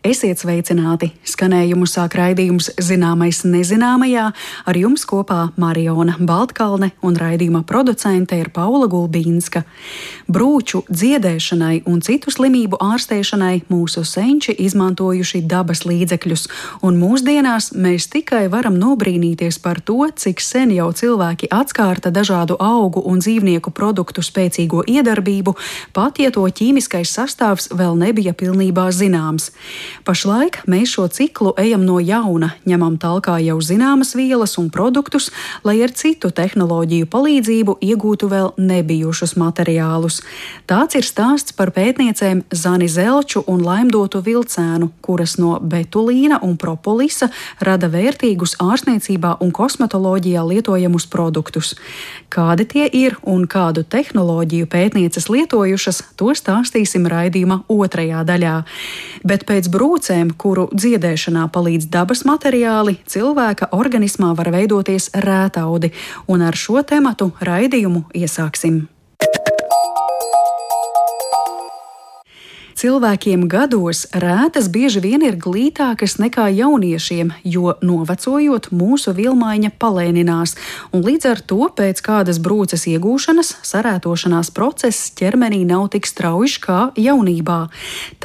Esiet sveicināti! Skanējumu sāk raidījums Zināmais nezināmajā. Ar jums kopā Mariona Baltkalne un raidījuma producente ir Paula Gulbīnska. Brūču dziedēšanai un citu slimību ārstēšanai mūsu senči izmantojuši dabas līdzekļus, un mūsdienās mēs tikai varam nobrīnīties par to, cik sen jau cilvēki atskārta dažādu augu un dzīvnieku produktu spēcīgo iedarbību, pat ja to ķīmiskais sastāvs vēl nebija pilnībā zināms. Pašlaik mēs šo ciklu ejam no jauna, ņemam talkā jau zināmas vielas un produktus, lai ar citu tehnoloģiju palīdzību iegūtu vēl nebijušus materiālus. Tāds ir stāsts par pētniecēm Zani Zelču un Laimdotu vilcēnu, kuras no betulīna un propolisa rada vērtīgus ārstniecībā un kosmetoloģijā lietojamus produktus. Kādi tie ir un kādu tehnoloģiju pētnieces lietojušas, to stāstīsim raidījuma otrajā daļā. Bet pēc brūcēm, kuru dziedēšanā palīdz dabas materiāli, cilvēka organismā var veidoties rētaudi, un ar šo tematu raidījumu iesāksim. Cilvēkiem gados rētas bieži vien ir glītākas nekā jauniešiem, jo novecojot mūsu vilmaiņa palēninās, un līdz ar to pēc kādas brūces iegūšanas sarētošanās process ķermenī nav tik strauji kā jaunībā.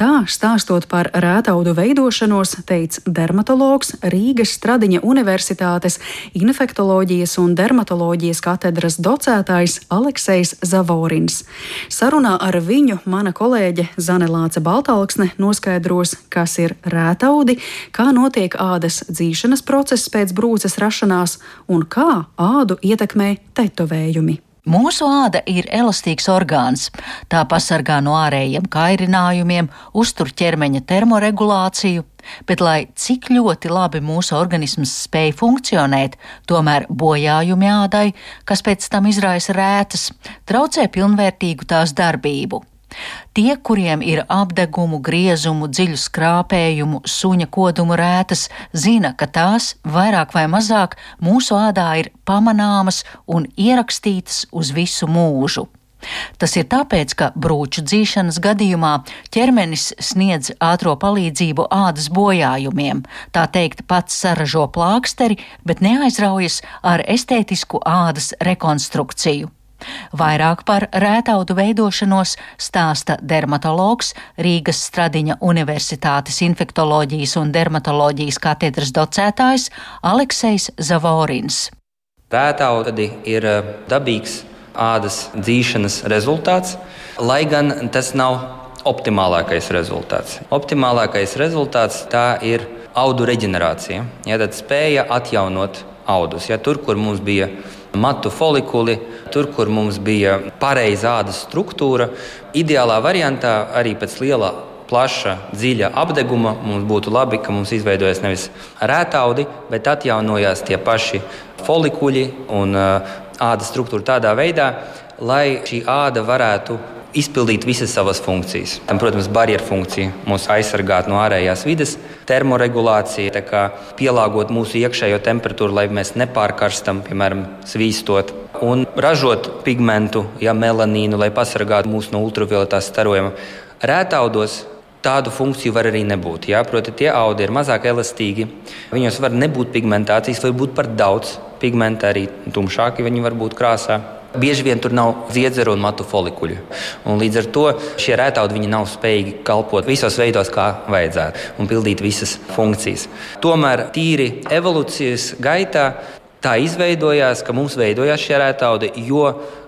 Tā stāstot par rētaudu veidošanos, teica dermatologs Rīgas Stradiņa Universitātes infektoloģijas un dermatoloģijas katedras docētājs Aleksejs Zavorins. Sarunā ar viņu mana kolēģe Zanelā Nāca Baltāksne noskaidros, kas ir rētaudi, kā notiek ādas dzīšanas process pēc brūces rašanās un kā ādu ietekmē tetovējumi. Mūsu āda ir elastīgs orgāns. Tā pasargā no ārējiem kairinājumiem, uztur ķermeņa termoregulāciju, bet, lai cik ļoti labi mūsu organisms spēj funkcionēt, tomēr bojājumi ādai, kas pēc tam izraisa rētas, traucē pilnvērtīgu tās darbību. Tie, kuriem ir apdegumu, griezumu, dziļu skrāpējumu, suņa kodumu rētas, zina, ka tās vairāk vai mazāk mūsu ādā ir pamanāmas un ierakstītas uz visu mūžu. Tas ir tāpēc, ka brūču dzīšanas gadījumā ķermenis sniedz ātrā palīdzību ādas bojājumiem, tā teikt, pats saražo plāksteri, bet neaizraujas ar estētisku ādas rekonstrukciju. Vairāk par rētaudu veidošanos stāsta dermatologs Rīgas Stradiņa Universitātes infektoloģijas un dermatoloģijas katedras docētājs Aleksejs Zavorins. Rētaudi ir eh, dabīgs ādas dzīšanas rezultāts, lai gan tas nav optimālākais rezultāts. Optimālākais rezultāts tā ir audu reģenerācija. Ja, tad spēja atjaunot audus. Ja, tur, kur mums bija matu folikuli, tur, kur mums bija pareiza ādas struktūra. Ideālā variantā arī pēc liela plaša, dziļa apgabala. Mums būtu labi, ka mums izveidojas nevis rētaudi, bet atjaunojās tie paši folikuļi un ādas struktūra tādā veidā, lai šī āda varētu izpildīt visas savas funkcijas. Tam, protams, barjeru funkcija mūs aizsargāt no ārējās vides, termoregulācija, pielāgot mūsu iekšējo temperatūru, lai mēs nepārkarstam, piemēram, svīstot. Un ražot pigmentu, ja melanīnu, lai pasargātu mūs no ultravioletās starojuma. Rētaudos tādu funkciju var arī nebūt. Jā? Proti, tie audi ir mazāk elastīgi. Viņos var nebūt pigmentācijas, var būt par daudz pigmenta, arī tumšāki viņi var būt krāsā. Bieži vien tur nav ziedzeru un matu folikuļu. Un līdz ar to šie rētaudi nav spējīgi kalpot visos veidos, kā vajadzētu, un pildīt visas funkcijas. Tomēr tīri evolūcijas gaitā tā izveidojās, ka mums veidojās šie rētaudi, jo,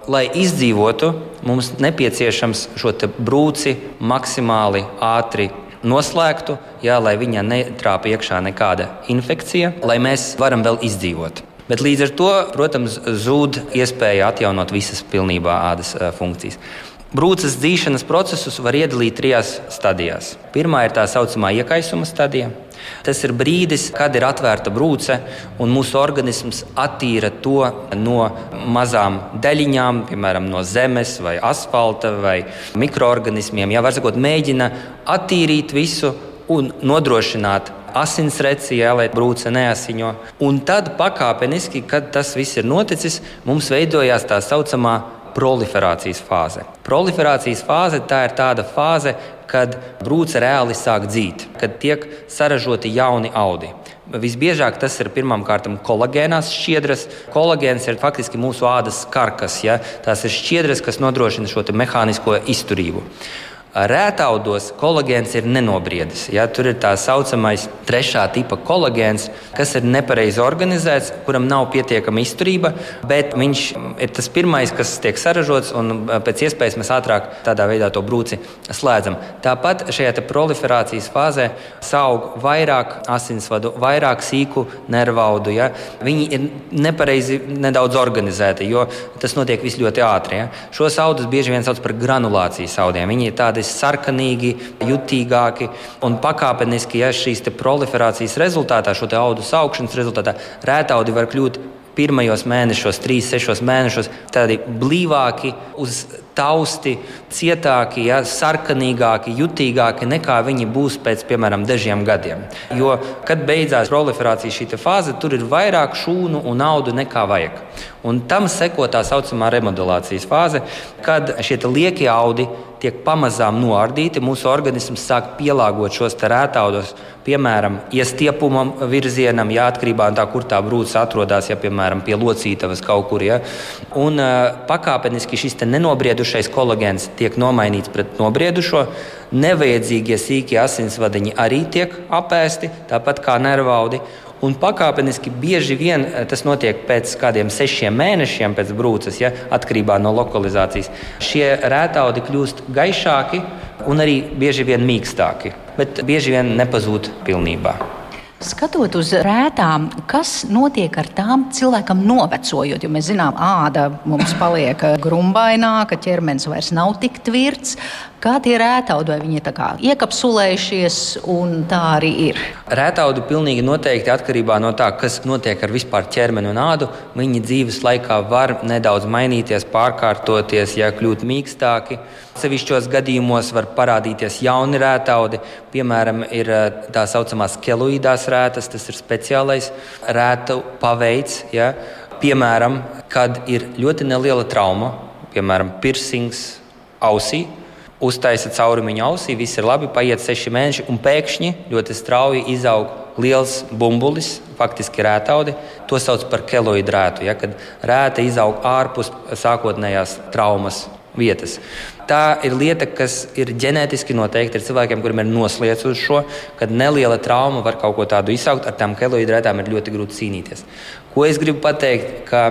lai izdzīvotu, mums nepieciešams šo brūci maksimāli ātri noslēgtu, jā, lai viņā netrāpa iekšā nekāda infekcija, lai mēs varam vēl izdzīvot. Bet līdz ar to, protams, zūd iespēja atjaunot visas pilnībā ādas funkcijas. Brūces dzīšanas procesus var iedalīt trijās stadijās. Pirmā ir tā saucamā iekaisuma stadija. Tas ir brīdis, kad ir atvērta brūce un mūsu organisms attīra to no mazām daļiņām, piemēram, no zemes, vai asfalta vai mikroorganismiem. Jā, var sakot, mēģina attīrīt visu un nodrošināt asinsreci, jā, lai brūce neasiņo. Un tad pakāpeniski, kad tas viss ir noticis, mums veidojās tā saucamā proliferācijas fāze. Proliferācijas fāze tā ir tāda fāze, kad brūce reāli sāk dzīt, kad tiek saražoti jauni audi. Visbiežāk tas ir pirmkārt kolagēnās šķiedras. Kolagēns ir faktiski mūsu ādas karkas. Ja? Tās ir šķiedras, kas nodrošina šo mehānisko izturību. Rētaudos kolagēns ir nenobriedis. Ja? Tur ir tā saucamais trešā tipa kolagēns, kas ir nepareizi organizēts, kuram nav pietiekama izturība, bet viņš ir tas pirmais, kas tiek saražots, un pēc iespējas mēs ātrāk tādā veidā to brūci slēdzam. Tāpat šajā proliferācijas fāzē aug vairāk asinsvadu, vairāk sīku nervaudu. Ja? Viņi ir nepareizi nedaudz organizēti, jo tas notiek viss ļoti ātri. Ja? Šos audus bieži vien sauc par granulācijas audiem. Viņi ir tādi tādi sarkanīgi, jutīgāki un pakāpeniski, ja šīs proliferācijas rezultātā, šo audu saukšanas rezultātā, rētaudi var kļūt pirmajos mēnešos, trīs, sešos mēnešos, tādi blīvāki, uz tausti, cietāki, ja, sarkanīgāki, jutīgāki nekā viņi būs pēc, piemēram, dažiem gadiem. Jo, kad beidzās proliferācija šī fāze, tur ir vairāk šūnu un audu nekā vajag. Un tam seko tā saucamā remodelācijas fāze, kad šie liekie audi tiek pamazām noardīti. Mūsu organisms sāk pielāgot šos rētaudus, piemēram, iestiepumam virzienam, ja atkarībā no tā, kur tā brūce atrodas, ja piemēram pie locītavas kaut kur. Ja. Un uh, pakāpeniski šis nenobriedušais kolagēns tiek nomainīts pret nobriedušo. Nevajadzīgie sīkie asinsvadiņi arī tiek apēsti, tāpat kā nervaudi. Un pakāpeniski bieži vien eh, tas notiek pēc kādiem sešiem mēnešiem pēc brūces, ja, atkarībā no lokalizācijas. Šie rētaudi kļūst gaišāki un arī bieži vien mīkstāki, bet bieži vien nepazūd pilnībā. Skatot uz rētām, kas notiek ar tām cilvēkam novecojot, jo mēs zinām, āda mums paliek grumbaināka, ķermenis vairs nav tik tvirts. Kā tie rētaudi, vai viņi ir iekapsulējušies, un tā arī ir? Rētaudi pilnīgi noteikti atkarībā no tā, kas notiek ar vispār ķermeni un ādu. Viņi dzīves laikā var nedaudz mainīties, pārkārtoties, ja kļūt mīkstāki. Sevišķos gadījumos var parādīties jauni rētaudi. Piemēram, ir eh, tā saucamās keloīdās rētas, tas ir speciālais rētu paveids. Ja? Piemēram, kad ir ļoti neliela trauma, piemēram, piercings ausī uztaisa caurumiņu ausī, viss ir labi, paiet seši mēneši, un pēkšņi ļoti strauji izaug liels bumbulis, faktiski rētaudi. To sauc par keloidrētu, ja, kad rēta izaug ārpus sākotnējās traumas vietas. Tā ir lieta, kas ir ģenētiski noteikta. Ir cilvēkiem, kuriem ir noslēdz uz šo, kad neliela trauma var kaut ko tādu izsaukt. Ar tām keloidrētām ir ļoti grūti cīnīties. Ko es gribu pateikt? Ka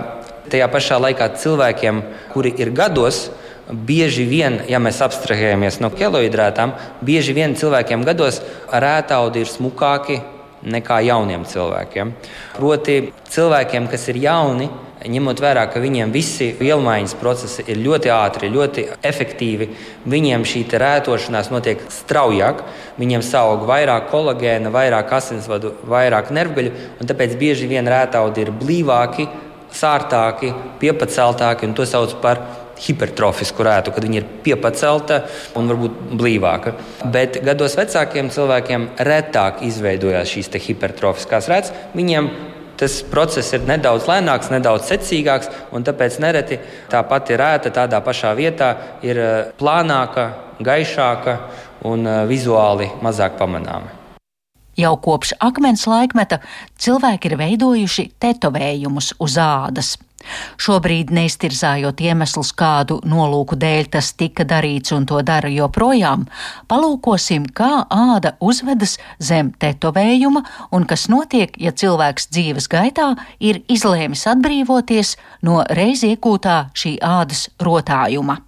tajā pašā laikā cilvēkiem, kuri ir gados, Bieži vien, ja mēs abstrahējamies no kilohidrātām, bieži vien cilvēkiem gados rētaudi ir smukāki nekā jauniem cilvēkiem. Proti, cilvēkiem, kas ir jauni, ņemot vērā, ka viņiem visi vielmaiņas procesi ir ļoti ātri, ļoti efektīvi, viņiem šī rētošanās notiek straujāk, viņiem saug vairāk kolagēna, vairāk asinsvadu, vairāk nervgaļu, un tāpēc bieži vien rētaudi ir blīvāki, sārtāki, piepaceltāki, un to sauc par hipertrofisku rētu, kad viņa ir piepacelta un varbūt blīvāka. Bet gados vecākiem cilvēkiem retāk izveidojās šīs hipertrofiskās rētas. Viņiem tas process ir nedaudz lēnāks, nedaudz secīgāks, un tāpēc nereti tā pati rēta tādā pašā vietā ir eh, plānāka, gaišāka un eh, vizuāli mazāk pamanāma. Jau kopš akmens laikmeta cilvēki ir veidojuši tetovējumus uz ādas. Šobrīd, neiztirzājot iemeslus, kādu nolūku dēļ tas tika darīts un to dara joprojām, palūkosim, kā āda uzvedas zem tetovējuma un kas notiek, ja cilvēks dzīves gaitā ir izlēmis atbrīvoties no reiz iegūtā šī ādas rotājuma.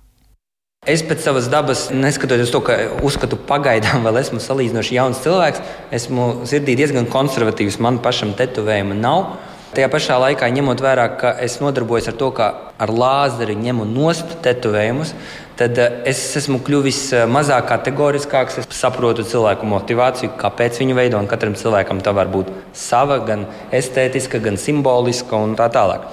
Es pēc savas dabas, neskatoties to, ka uzskatu pagaidām vēl esmu salīdzinoši jauns cilvēks, esmu sirdī diezgan konservatīvs. Man pašam tetovējuma nav. Tajā pašā laikā, ņemot vērā, ka es nodarbojos ar to, kā ar lāzeri ņemu nost tetovējumus, tad eh, es esmu kļuvis eh, mazāk kategoriskāks. Es saprotu cilvēku motivāciju, kāpēc viņu veido, un katram cilvēkam tā var būt sava, gan estētiska, gan simboliska un tā tālāk.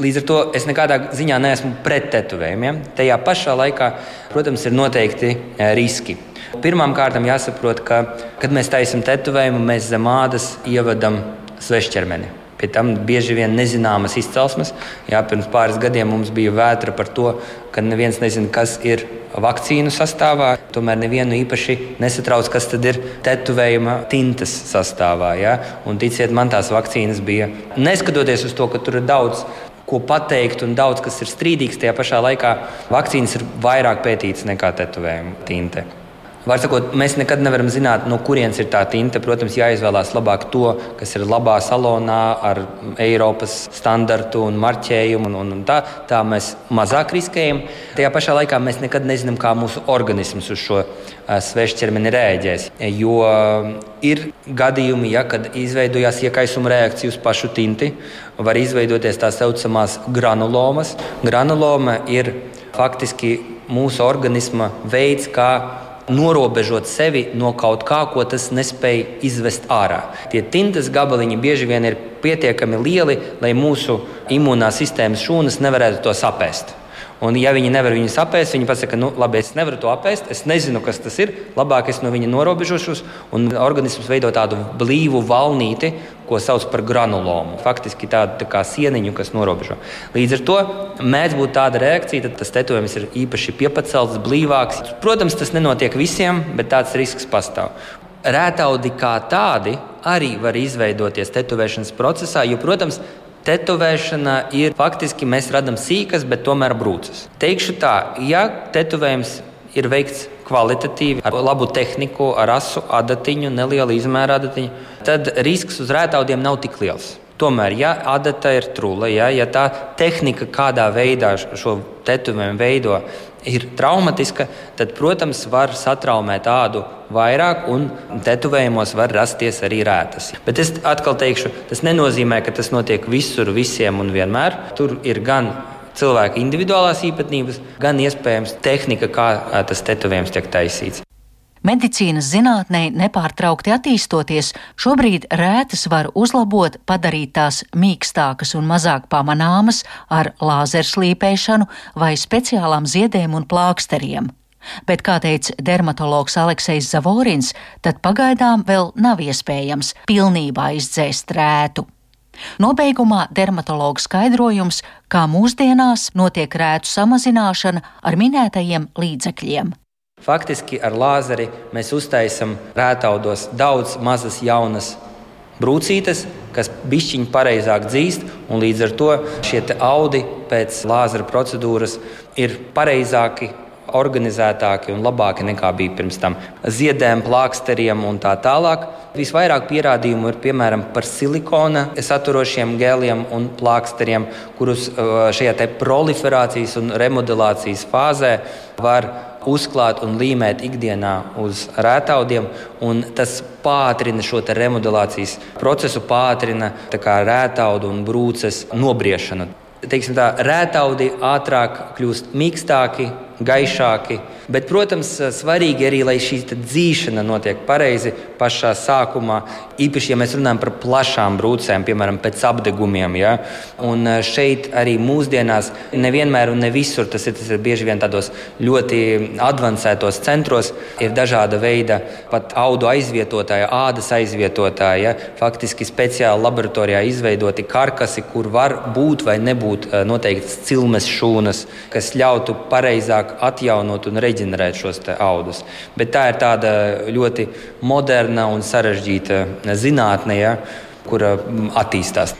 Līdz ar to es nekādā ziņā neesmu pret tetovējumiem. Tajā pašā laikā, protams, ir noteikti eh, riski. Pirmkārt, jāsaprot, ka, kad mēs taisām tetovējumu, mēs zem ādas ievedam svešķermeni. Pie tam bieži vien nezināmas izcelsmes. Jā, pirms pāris gadiem mums bija vētra par to, ka neviens nezina, kas ir vakcīnu sastāvā. Tomēr nevienu īpaši nesatrauc, kas tad ir tetovējuma tintas sastāvā. Ja? Un ticiet man, tās vakcīnas bija neskatoties uz to, ka tur ir daudz ko pateikt, un daudz kas ir strīdīgs. Tajā pašā laikā vakcīnas ir vairāk pētītas nekā tetovējuma tinte. Var sakot, mēs nekad nevaram zināt, no kurienes ir tā tinte. Protams, jāizvēlās labāk to, kas ir labā salonā ar Eiropas standartu un marķējumu. Un, un, un tā, tā mēs mazāk riskējam. Tajā pašā laikā mēs nekad nezinām, kā mūsu organisms uz šo svešu ķermeni rēģēs. Jo ir gadījumi, ja, kad izveidojās iekaisuma reakcija uz pašu tinti, var izveidoties tā saucamās granulomas. Granuloma ir faktiski mūsu organisma veids, kā norobežot sevi no kaut kā, ko tas nespēja izvest ārā. Tie tintas gabaliņi bieži vien ir pietiekami lieli, lai mūsu imūnās sistēmas šūnas nevarētu to sapēst. Un, ja viņi nevar viņu apēst, viņi pasaka, nu, labi, es nevaru to apēst, es nezinu, kas tas ir. Labāk es no viņa norobežošos, un organisms veido tādu blīvu valnīti, ko sauc par granulomu. Faktiski tādu tā kā sieniņu, kas norobežo. Līdz ar to mēdz būt tāda reakcija, tad tas tetovējums ir īpaši piepacelts, blīvāks. Protams, tas nenotiek visiem, bet tāds risks pastāv. Rētaudi kā tādi arī var izveidoties tetovēšanas procesā, jo, protams, Tetovēšana ir faktiski mēs redzam sīkas, bet tomēr brūces. Teikšu tā, ja tetovējums ir veikts kvalitatīvi, ar labu tehniku, ar asu adatiņu, nelielu izmēru adatiņu, tad risks uz rētaudiem nav tik liels. Tomēr, ja adata ir trula, ja, ja tā tehnika, kādā veidā šo tetovējumu veido, ir traumatiska, tad, protams, var satraumēt ādu vairāk, un tetovējumos var rasties arī rētas. Bet es atkal teikšu, tas nenozīmē, ka tas notiek visur, visiem un vienmēr. Tur ir gan cilvēka individuālās īpatnības, gan iespējams tehnika, kā tas tetovējums tiek taisīts. Medicīnas zinātnē nepārtraukti attīstoties, šobrīd rētas var uzlabot, padarīt tās mīkstākas un mazāk pamanāmas ar lāzerslīpēšanu vai speciālām ziedēm un plāksteriem. Bet, kā teica dermatologs Aleksis Zavorins, tad pagaidām vēl nav iespējams pilnībā izdzēst rētu. Nobeigumā dermatologa skaidrojums, kā mūsdienās notiek rētu samazināšana ar minētajiem līdzekļiem. Faktiski ar lāzeri mēs uztaisām rētaudos daudz mazas jaunas brūcītes, kas bišķiņi pareizāk dzīst, un līdz ar to šie audi pēc lāzera procedūras ir pareizāki. Organizētāki un labāki nekā bija pirms tam. Ziedēm, plāksteriem un tā tālāk. Visvairāk pierādījumu ir piemēram par silikona saturošiem gēliem un plāksteriem, kurus uh, šajā proliferācijas un remodelācijas fāzē var uzklāt un līmēt ikdienā uz rētaudiem. Tas pātrina šo remodelācijas procesu, pātrina rētaudu un brūces nobriešanu. Teiksim tā, rētaudi ātrāk kļūst mīkstāki, gaišāki. Bet, protams, svarīgi arī, lai šī dzīšana notiek pareizi pašā sākumā. Īpaši, ja mēs runājam par plašām brūcēm, piemēram, pēc apdegumiem. Ja? Un e, šeit arī mūsdienās nevienmēr un ne visur tas ir, tas ir bieži vien tādos ļoti avansētos centros. Ir dažāda veida pat audu aizvietotāji, ādas aizvietotāji. Ja? Faktiski speciāli laboratorijā izveidoti karkasi, kur var būt vai nebūt e, noteikts cilmes šūnas, kas ļautu pareizāk vairāk atjaunot un reģenerēt šos audus. Bet tā ir tāda ļoti moderna un sarežģīta zinātne, ja, kura attīstās.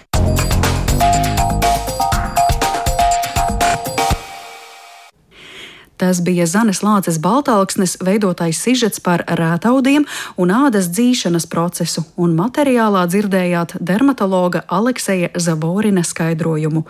Tas bija Zanes Lāces Baltāksnes veidotais sižets par rētaudiem un ādas dzīšanas procesu, un materiālā dzirdējāt dermatologa Alekseja Zaborina skaidrojumu.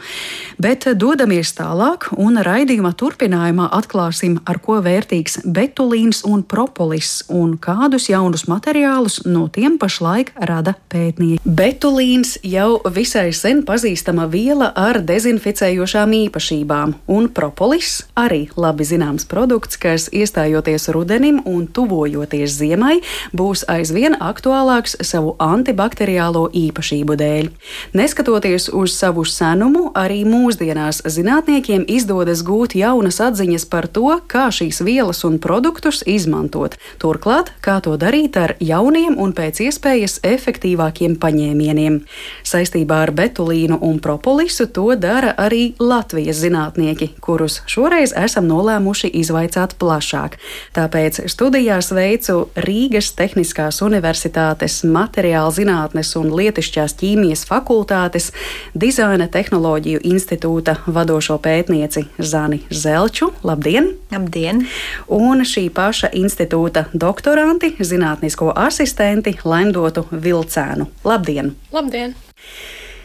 Bet dodamies tālāk, un raidījuma turpinājumā atklāsim, ar ko vērtīgs betulīns un propolis, un kādus jaunus materiālus no tiem pašlaik rada pētnieki. Betulīns jau visai sen pazīstama viela ar dezinficējošām īpašībām, un propolis arī labi zināms zināms produkts, kas iestājoties rudenim un tuvojoties ziemai, būs aizvien aktuālāks savu antibakteriālo īpašību dēļ. Neskatoties uz savu senumu, arī mūsdienās zinātniekiem izdodas gūt jaunas atziņas par to, kā šīs vielas un produktus izmantot. Turklāt, kā to darīt ar jauniem un pēc iespējas efektīvākiem paņēmieniem. Saistībā ar betulīnu un propolisu to dara arī Latvijas zinātnieki, kurus šoreiz esam nolēmuši izlēmuši izvaicāt plašāk. Tāpēc studijā sveicu Rīgas Tehniskās Universitātes materiāla zinātnes un lietišķās ķīmijas fakultātes dizaina tehnoloģiju institūta vadošo pētnieci Zani Zelču. Labdien! Labdien! Un šī paša institūta doktoranti, zinātnisko asistenti Laimdotu Vilcēnu. Labdien! Labdien!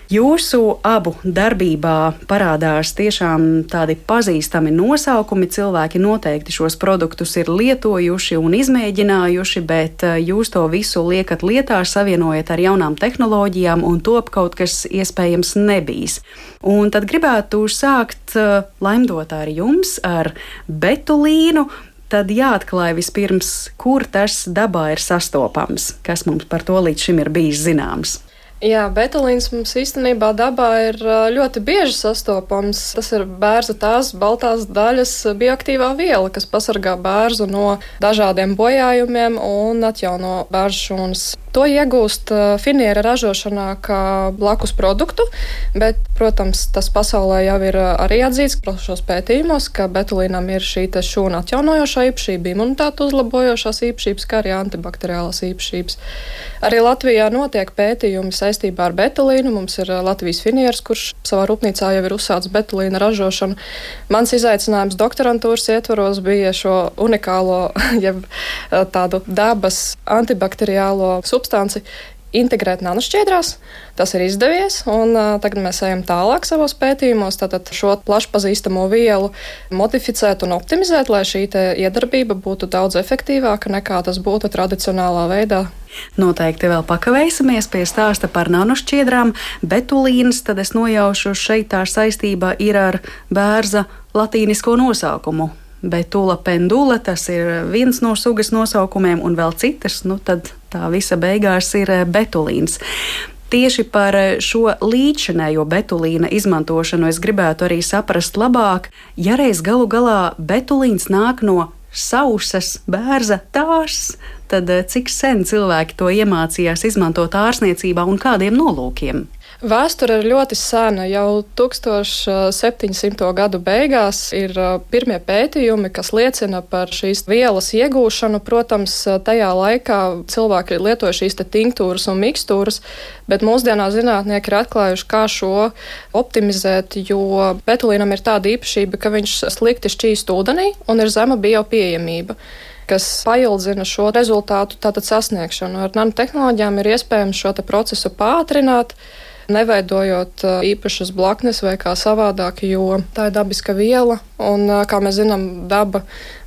Jūsu abu darbībā parādās tiešām tādi pazīstami nosaukumi. Cilvēki noteikti šos produktus ir lietojuši un izmēģinājuši, bet eh, jūs to visu liekat lietā, savienojat ar jaunām tehnoloģijām un top kaut kas iespējams nebijis. Un tad gribētu sākt eh, laimdot ar jums, ar betulīnu. Tad jāatklāj vispirms, kur tas dabā ir sastopams, kas mums par to līdz šim ir bijis zināms. Jā, betulīns mums īstenībā dabā ir ļoti bieži sastopams. Tas ir bērza tās baltās daļas bioaktīvā viela, kas pasargā bērzu no dažādiem bojājumiem un atjauno bērzu šūnas. To iegūst finiera ražošanā kā blakus produktu, bet, protams, tas pasaulē jau ir arī atzīts plašos pētījumos, ka betulīnam ir šī šūna atjaunojošā īpašība, imunitāte uzlabojošās īpašības, kā arī antibakteriālās īpašības. Arī Latvijā notiek pētījumi saistībā ar betulīnu. Mums ir Latvijas finieris, kurš savā rūpnīcā jau ir uzsācis betulīna ražošanu. Mans izaicinājums doktorantūras ietvaros bija šo unikālo, jeb tādu dabas antibakteriālo substanci integrēt nanošķiedrās. Tas ir izdevies, un uh, tagad mēs ejam tālāk savos pētījumos. Tātad šo plašpazīstamo vielu modificēt un optimizēt, lai šī iedarbība būtu daudz efektīvāka nekā tas būtu tradicionālā veidā. Noteikti vēl pakavēsimies pie stāsta par nanošķiedrām. Betulīns, tad es nojaušu šeit tā saistība ir ar bērza latīnisko nosaukumu Betula pendula, tas ir viens no sugas nosaukumiem, un vēl citas, nu tad tā visa beigās ir eh, betulīns. Tieši par eh, šo līdzinējo betulīna izmantošanu es gribētu arī saprast labāk, ja reiz galu galā betulīns nāk no sausas bērza tās, tad eh, cik sen cilvēki to iemācījās izmantot ārsniecībā un kādiem nolūkiem? Vēsture ir ļoti sena. Jau 1700. gadu beigās ir pirmie pētījumi, kas liecina par šīs vielas iegūšanu. Protams, tajā laikā cilvēki ir lietojuši šīs tinktūras un mikstūras, bet mūsdienās zinātnieki ir atklājuši, kā šo optimizēt, jo betulīnam ir tāda īpašība, ka viņš slikti šķīst ūdenī un ir zema biopieejamība kas paildzina šo rezultātu sasniegšanu. Ar nanotehnoloģijām ir iespējams šo procesu pātrināt neveidojot īpašas blaknes vai kā savādāk, jo tā ir dabiska viela. Un, kā mēs zinām, daba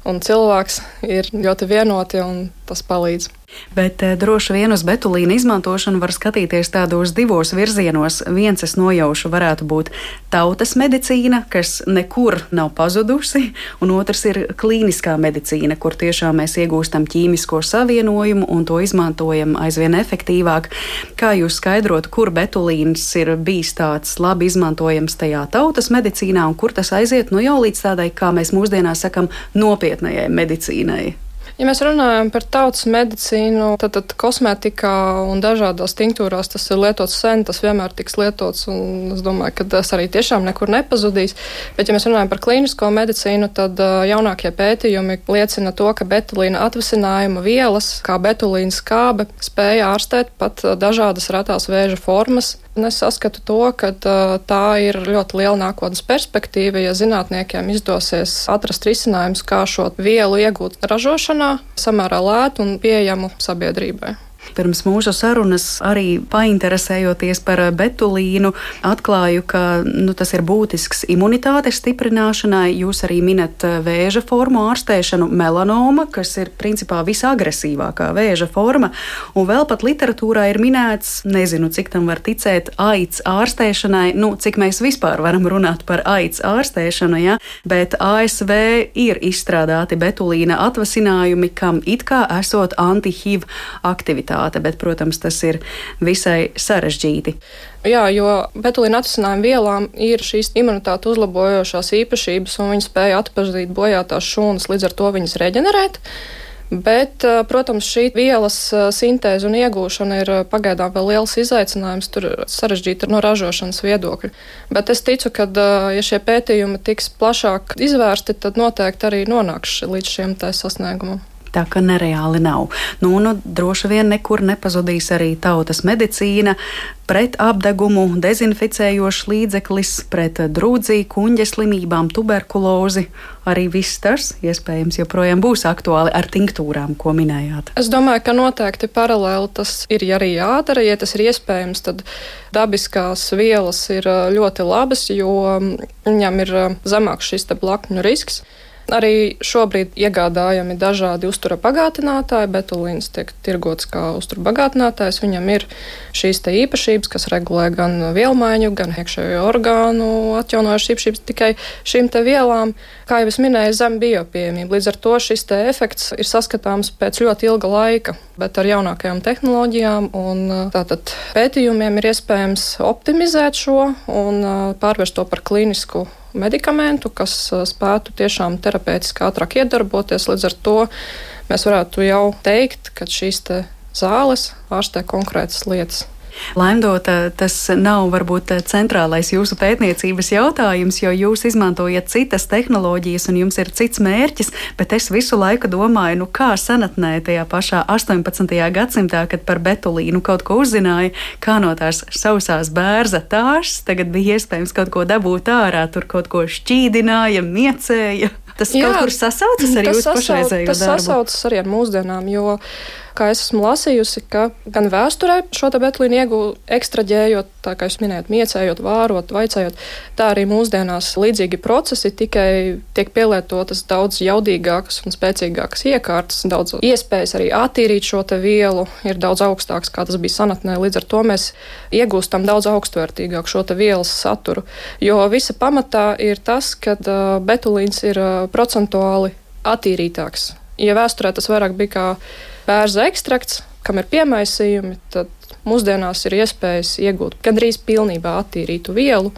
un cilvēks ir ļoti vienoti un tas palīdz. Bet eh, droši vien uz betulīna izmantošanu var skatīties tādos divos virzienos. Viens, es nojaušu, varētu būt tautas medicīna, kas nekur nav pazudusi, un otrs ir klīniskā medicīna, kur tiešām mēs iegūstam ķīmisko savienojumu un to izmantojam aizvien efektīvāk. Kā jūs skaidrot, kur betulīns ir bijis tāds labi izmantojams tajā tautas medicīnā, un kur tas aiziet nu jau līdz tādai, kā mēs mūsdienās sakam, nopietnajai medicīnai? Ja mēs runājam par tautas medicīnu, tad, tad kosmētikā un dažādās tinktūrās tas ir lietots sen, tas vienmēr tiks lietots, un es domāju, ka tas arī tiešām nekur nepazudīs. Bet, ja mēs runājam par klīnisko medicīnu, tad jaunākie pētījumi liecina to, ka betulīna atvasinājuma vielas, kā betulīna skābe, spēja ārstēt pat dažādas retās vēža formas, Un es saskatu to, ka tā ir ļoti liela nākotnes perspektīva, ja zinātniekiem izdosies atrast risinājumus, kā šo vielu iegūt ražošanā samērā lētu un pieejamu sabiedrībai. Pirms mūsu sarunas arī painteresējoties par betulīnu, atklāju, ka nu, tas ir būtisks imunitātes stiprināšanai. Jūs arī minat vēža formu ārstēšanu, melanoma, kas ir principā visagresīvākā vēža forma. Un vēl pat literatūrā ir minēts, nezinu, cik tam var ticēt, aids ārstēšanai, nu, cik mēs vispār varam runāt par aids ārstēšanu, ja? bet ASV ir izstrādāti betulīna atvasinājumi, kam it kā esot anti-HIV aktivitāte kvalitāte, bet, protams, tas ir visai sarežģīti. Jā, jo betulīna atrisinājuma vielām ir šīs imunitāte uzlabojošās īpašības, un viņi spēja atpazīt bojātās šūnas, līdz ar to viņas reģenerēt. Bet, protams, šī vielas sintēze un iegūšana ir pagaidām vēl liels izaicinājums. Tur sarežģīti no ražošanas viedokļa. Bet es ticu, ka, ja šie pētījumi tiks plašāk izvērsti, tad noteikti arī nonāks līdz šiem sasniegumam. Tā ka nereāli nav. Nu, nu, droši vien nekur nepazudīs arī tautas medicīna, pret apdegumu, dezinficējošs līdzeklis, pret drūdzī, kuņģa slimībām, tuberkulozi. Arī viss tas iespējams joprojām būs aktuāli ar tinktūrām, ko minējāt. Es domāju, ka noteikti paralēli tas ir arī jādara. Ja tas ir iespējams, tad dabiskās vielas ir ļoti labas, jo viņam ir zemāks šis blakņu risks. Arī šobrīd iegādājami dažādi uztura bagātinātāji. Betulīns tiek tirgots kā uztura bagātinātājs. Viņam ir šīs īpašības, kas regulē gan vielmaiņu, gan iekšējo orgānu atjaunojušas īpašības tikai šīm vielām. Kā jau es minēju, zem biopieejamība. Līdz ar to šis efekts ir saskatāms pēc ļoti ilga laika, bet ar jaunākajām tehnoloģijām un tātad pētījumiem ir iespējams optimizēt šo un pārvērst to par klīnisku medikamentu, kas spētu tiešām terapeitiski ātrāk iedarboties. Līdz ar to mēs varētu jau teikt, ka šīs zāles ārstē konkrētas lietas. Laimdota, tas nav varbūt centrālais jūsu pētniecības jautājums, jo jūs izmantojat citas tehnoloģijas un jums ir cits mērķis, bet es visu laiku domāju, nu kā senatnē tajā pašā 18. gadsimtā, kad par betulīnu kaut ko uzzināja, kā no tās sausās bērza tārs, tagad bija iespējams kaut ko dabūt ārā, tur kaut ko šķīdināja, miecēja. Tas Jā, kaut kur sasaucas ar jūsu pašreizējo darbu. Tas sasaucas arī ar mūsdienām, jo kā es esmu lasījusi, ka gan vēsturē šo betlīnu iegūta ekstraģējot, tā kā jūs minējāt, miecējot, vārot, vaicājot, tā arī mūsdienās līdzīgi procesi tikai tiek pielietotas daudz jaudīgākas un spēcīgākas iekārtas, daudz iespējas arī attīrīt šo vielu ir daudz augstāks, kā tas bija senatnē. Līdz ar to mēs iegūstam daudz augstvērtīgāku šo vielas saturu, jo visa pamatā ir tas, ka betulīns ir procentuāli attīrītāks. Ja vēsturē tas vairāk bija kā bērza ekstrakts, kam ir piemaisījumi, tad mūsdienās ir iespējas iegūt gandrīz pilnībā attīrītu vielu.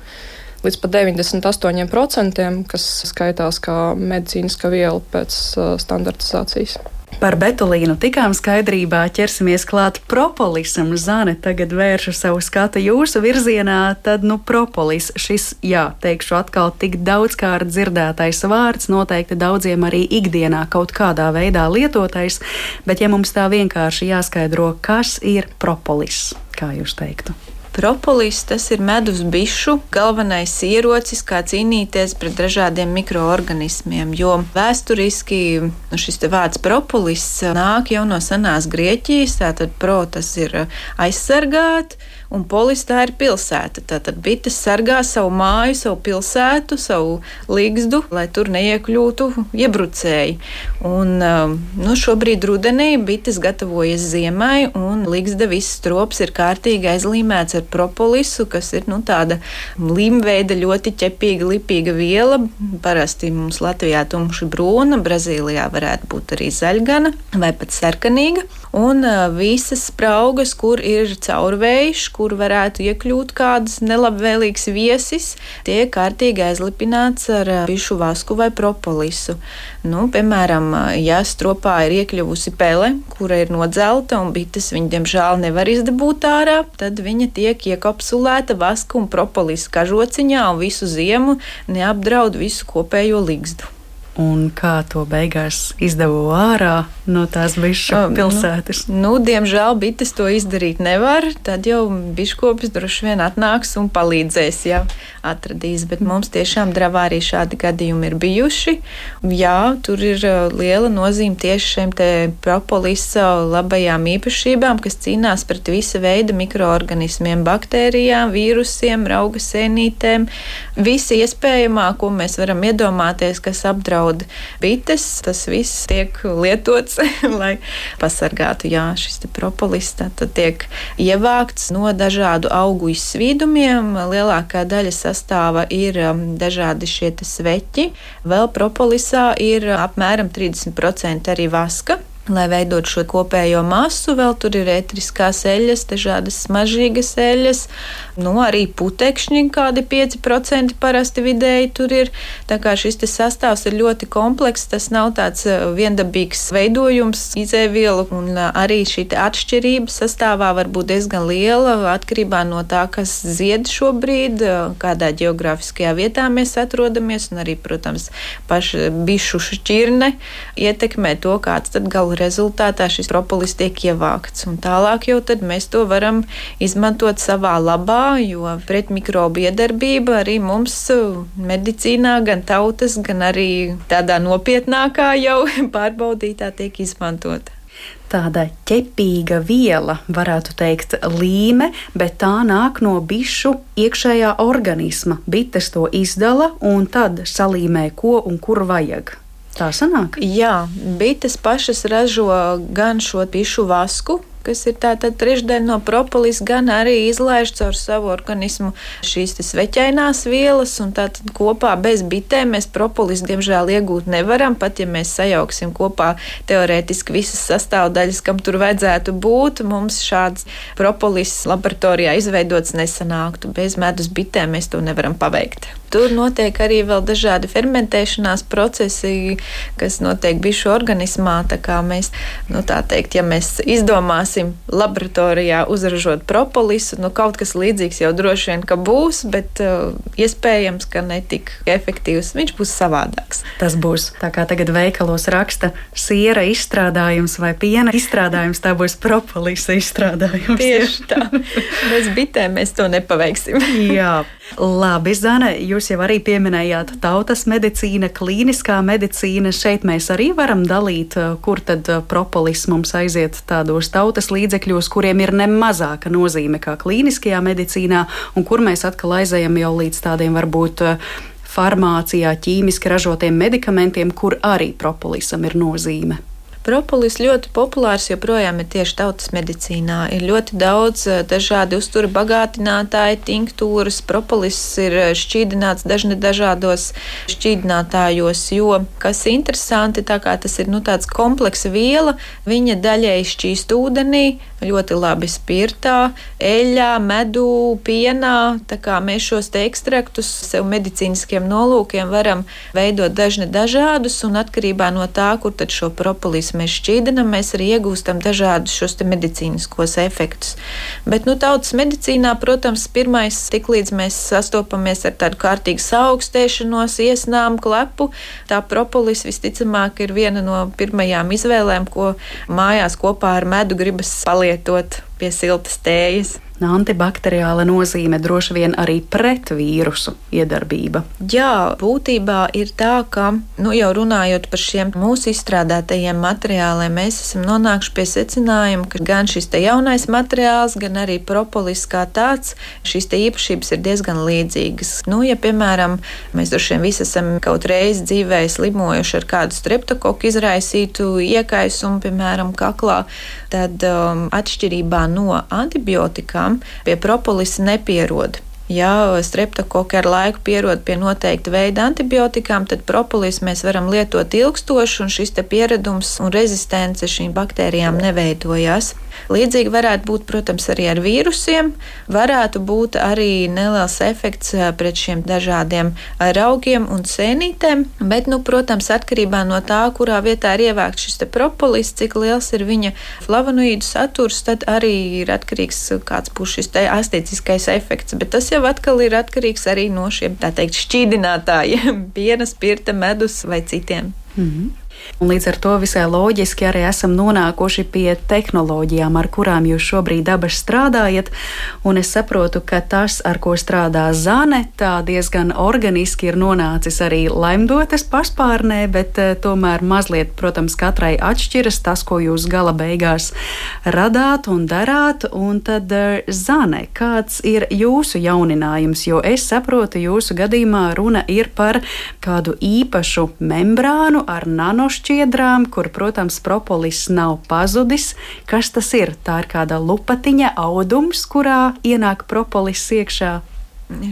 Līdz pat 98%, kas skaitās kā medicīniska viela pēc standartizācijas. Par betulīnu tikām skaidrībā ķersimies klāt propolisam. Zane tagad vēršu savu skatu jūsu virzienā, tad nu propolis šis, jā, teikšu atkal tik daudzkārt dzirdētais vārds, noteikti daudziem arī ikdienā kaut kādā veidā lietotais, bet ja mums tā vienkārši jāskaidro, kas ir propolis, kā jūs teiktu? Propolis tas ir medus bišu galvenais ierocis, kā cīnīties pret dažādiem mikroorganismiem. Jo vēsturiski nu, šis vārds propolis nāk jau no senās Grieķijas, tātad pro tas ir aizsargāt un polis tā ir pilsēta. Tātad bites sargā savu māju, savu pilsētu, savu līgzdu, lai tur neiekļūtu iebrucēji. Un, um, nu, šobrīd rudenī bites gatavojas ziemai, un līgzda viss strops ir kārtīgi aizlīmēts ar propolisu, kas ir nu, tāda līmveida, ļoti ķepīga, lipīga viela. Parasti mums Latvijā tumši brūna, Brazīlijā varētu būt arī zaļgana vai pat sarkanīga. Un visas spraugas, kur ir caurvējš, kur varētu iekļūt kāds nelabvēlīgs viesis, tiek kārtīgi aizlipināts ar bišu vasku vai propolisu. Nu, piemēram, ja stropā ir iekļuvusi pele, kura ir nodzelta un bites viņa diemžēl nevar izdabūt ārā, tad viņa tiek iekapsulēta vaska un propolisa kažociņā un visu ziemu neapdraud visu kopējo ligzdu un kā to beigās izdevu ārā no tās bišu nu, pilsētas? Nu, nu, diemžēl bites to izdarīt nevar. Tad jau biškopis droši vien atnāks un palīdzēs, ja atradīs. Bet mums tiešām dravā arī šādi gadījumi ir bijuši. Jā, tur ir liela nozīme tieši šiem te propolisa labajām īpašībām, kas cīnās pret visa veida mikroorganismiem, baktērijām, vīrusiem, rauga sēnītēm. Visi iespējamā, ko mēs varam iedomāties, kas apdraud apdraud bites. Tas viss tiek lietots, lai pasargātu. Jā, šis propolis tad tiek ievākts no dažādu augu izsvīdumiem. Lielākā daļa sastāva ir um, dažādi šie sveķi. Vēl propolisā ir apmēram 30% arī vaska lai veidot šo kopējo masu. Vēl tur ir etriskās eļļas, dažādas smaržīgas eļļas, nu, arī putekšņi, kādi 5% parasti vidēji tur ir. Tā kā šis sastāvs ir ļoti komplekss, tas nav tāds uh, viendabīgs veidojums, izēvielu, un uh, arī šī atšķirība sastāvā var būt diezgan liela atkarībā no tā, kas zied šobrīd, uh, kādā geogrāfiskajā vietā mēs atrodamies, un arī, protams, paša bišu šķirne ietekmē to, kāds tad galu rezultātā šis propolis tiek ievākts. Un tālāk jau mēs to varam izmantot savā labā, jo pretmikrobu iedarbība arī mums medicīnā, gan tautas, gan arī tādā nopietnākā jau pārbaudītā tiek izmantota tāda ķepīga viela, varētu teikt, līme, bet tā nāk no bišu iekšējā organisma. Bites to izdala un tad salīmē, ko un kur vajag. Tā sanāk? Jā, bites pašas ražo gan šo pišu vasku, kas ir tāda trešdaļa no propolis, gan arī izlaiž caur savu organismu šīs sveķainās vielas. Tātad kopā bez bitēm mēs propolis diemžēl iegūt nevaram. Pat ja mēs sajauksim kopā teorētiski visas sastāvdaļas, kam tur vajadzētu būt, mums šāds propolis laboratorijā izveidots nesanāktu. Bez medus bitēm mēs to nevaram paveikt. Tur notiek arī vēl dažādi fermentēšanās procesi, kas notiek bišu organismā. Tā kā mēs, nu tā teikt, ja mēs izdomāsim laboratorijā uzražot propolisu, nu kaut kas līdzīgs jau droši vien, ka būs, bet uh, iespējams, ka netik efektīvs. Viņš būs savādāks. Tas būs tā kā tagad veikalos raksta siera izstrādājums vai piena izstrādājums, tā būs propolisa izstrādājums. Tieši tā. Bez bitēm mēs to nepaveiksim. Jā. Labi, Zana, jūs jau arī pieminējāt tautas medicīna, klīniskā medicīna. Šeit mēs arī varam dalīt, eh, kur tad eh, propolis mums aiziet tādos tautas līdzekļos, kuriem ir nemazāka nozīme kā klīniskajā medicīnā, un kur mēs atkal aizējam jau līdz tādiem varbūt eh, farmācijā, ķīmiski ražotiem medikamentiem, kur arī propolisam ir nozīme. Propolis ļoti populārs joprojām ir tieši tautas medicīnā. Ir ļoti daudz eh, dažādi uztura bagātinātāji, tinktūras. Propolis ir eh, šķīdināts dažne dažādos šķīdinātājos, jo, kas interesanti, tā kā tas ir nu, tāds kompleksa viela, viņa daļēji šķīst ūdenī, ļoti labi spirtā, eļļā, medū, pienā. Tā kā mēs šos te ekstraktus sev medicīniskiem nolūkiem varam veidot dažne dažādus, un atkarībā no tā, kur tad šo propolis mēs šķīdinam, mēs arī iegūstam dažādus šos medicīniskos efektus. Bet, nu, tautas medicīnā, protams, pirmais, tiklīdz mēs sastopamies ar tādu kārtīgu saaugstēšanos, iesnām, klepu, tā propolis visticamāk ir viena no pirmajām izvēlēm, ko mājās kopā ar medu gribas palietot pie siltas tējas. Antibakteriāla nozīme droši vien arī pret vīrusu iedarbība. Jā, būtībā ir tā, ka, nu, jau runājot par šiem mūsu izstrādātajiem materiāliem, mēs esam nonākuši pie secinājuma, ka gan šis jaunais materiāls, gan arī propolis kā tāds, šīs īpašības ir diezgan līdzīgas. Nu, ja, piemēram, mēs droši vien visi esam kaut reizi dzīvē slimojuši ar kādu streptokoku izraisītu iekaisumu, piemēram, kaklā, tad um, atšķirībā no antibiotikām pie propolisa nepierod. Ja streptokoki ar laiku pierod pie noteikta veida antibiotikām, tad propolis mēs varam lietot ilgstoši, un šis pieredums un rezistence šīm baktērijām neveidojās. Līdzīgi varētu būt, protams, arī ar vīrusiem. Varētu būt arī neliels efekts pret šiem dažādiem raugiem un sēnītēm, bet, nu, protams, atkarībā no tā, kurā vietā ir ievākts šis propolis, cik liels ir viņa flavonoīdu saturs, tad arī ir atkarīgs, kāds būs šis astēciskais efekts. Bet tas jau atkal ir atkarīgs arī no šiem, tā teikt, šķīdinātājiem, piena, spirta, medus vai citiem. Mm -hmm. Un līdz ar to visai loģiski arī esam nonākuši pie tehnoloģijām, ar kurām jūs šobrīd abas strādājat. Un es saprotu, ka tas, ar ko strādā Zane, tā diezgan organiski ir nonācis arī laimdotas paspārnē, bet uh, tomēr mazliet, protams, katrai atšķiras tas, ko jūs gala beigās radāt un darāt. Un tad, uh, Zane, kāds ir jūsu jauninājums? Jo es saprotu, jūsu gadījumā runa ir par kādu īpašu membrānu ar nano šķiedrām, kur, protams, propolis nav pazudis. Kas tas ir? Tā ir kāda lupatiņa, audums, kurā ienāk propolis iekšā.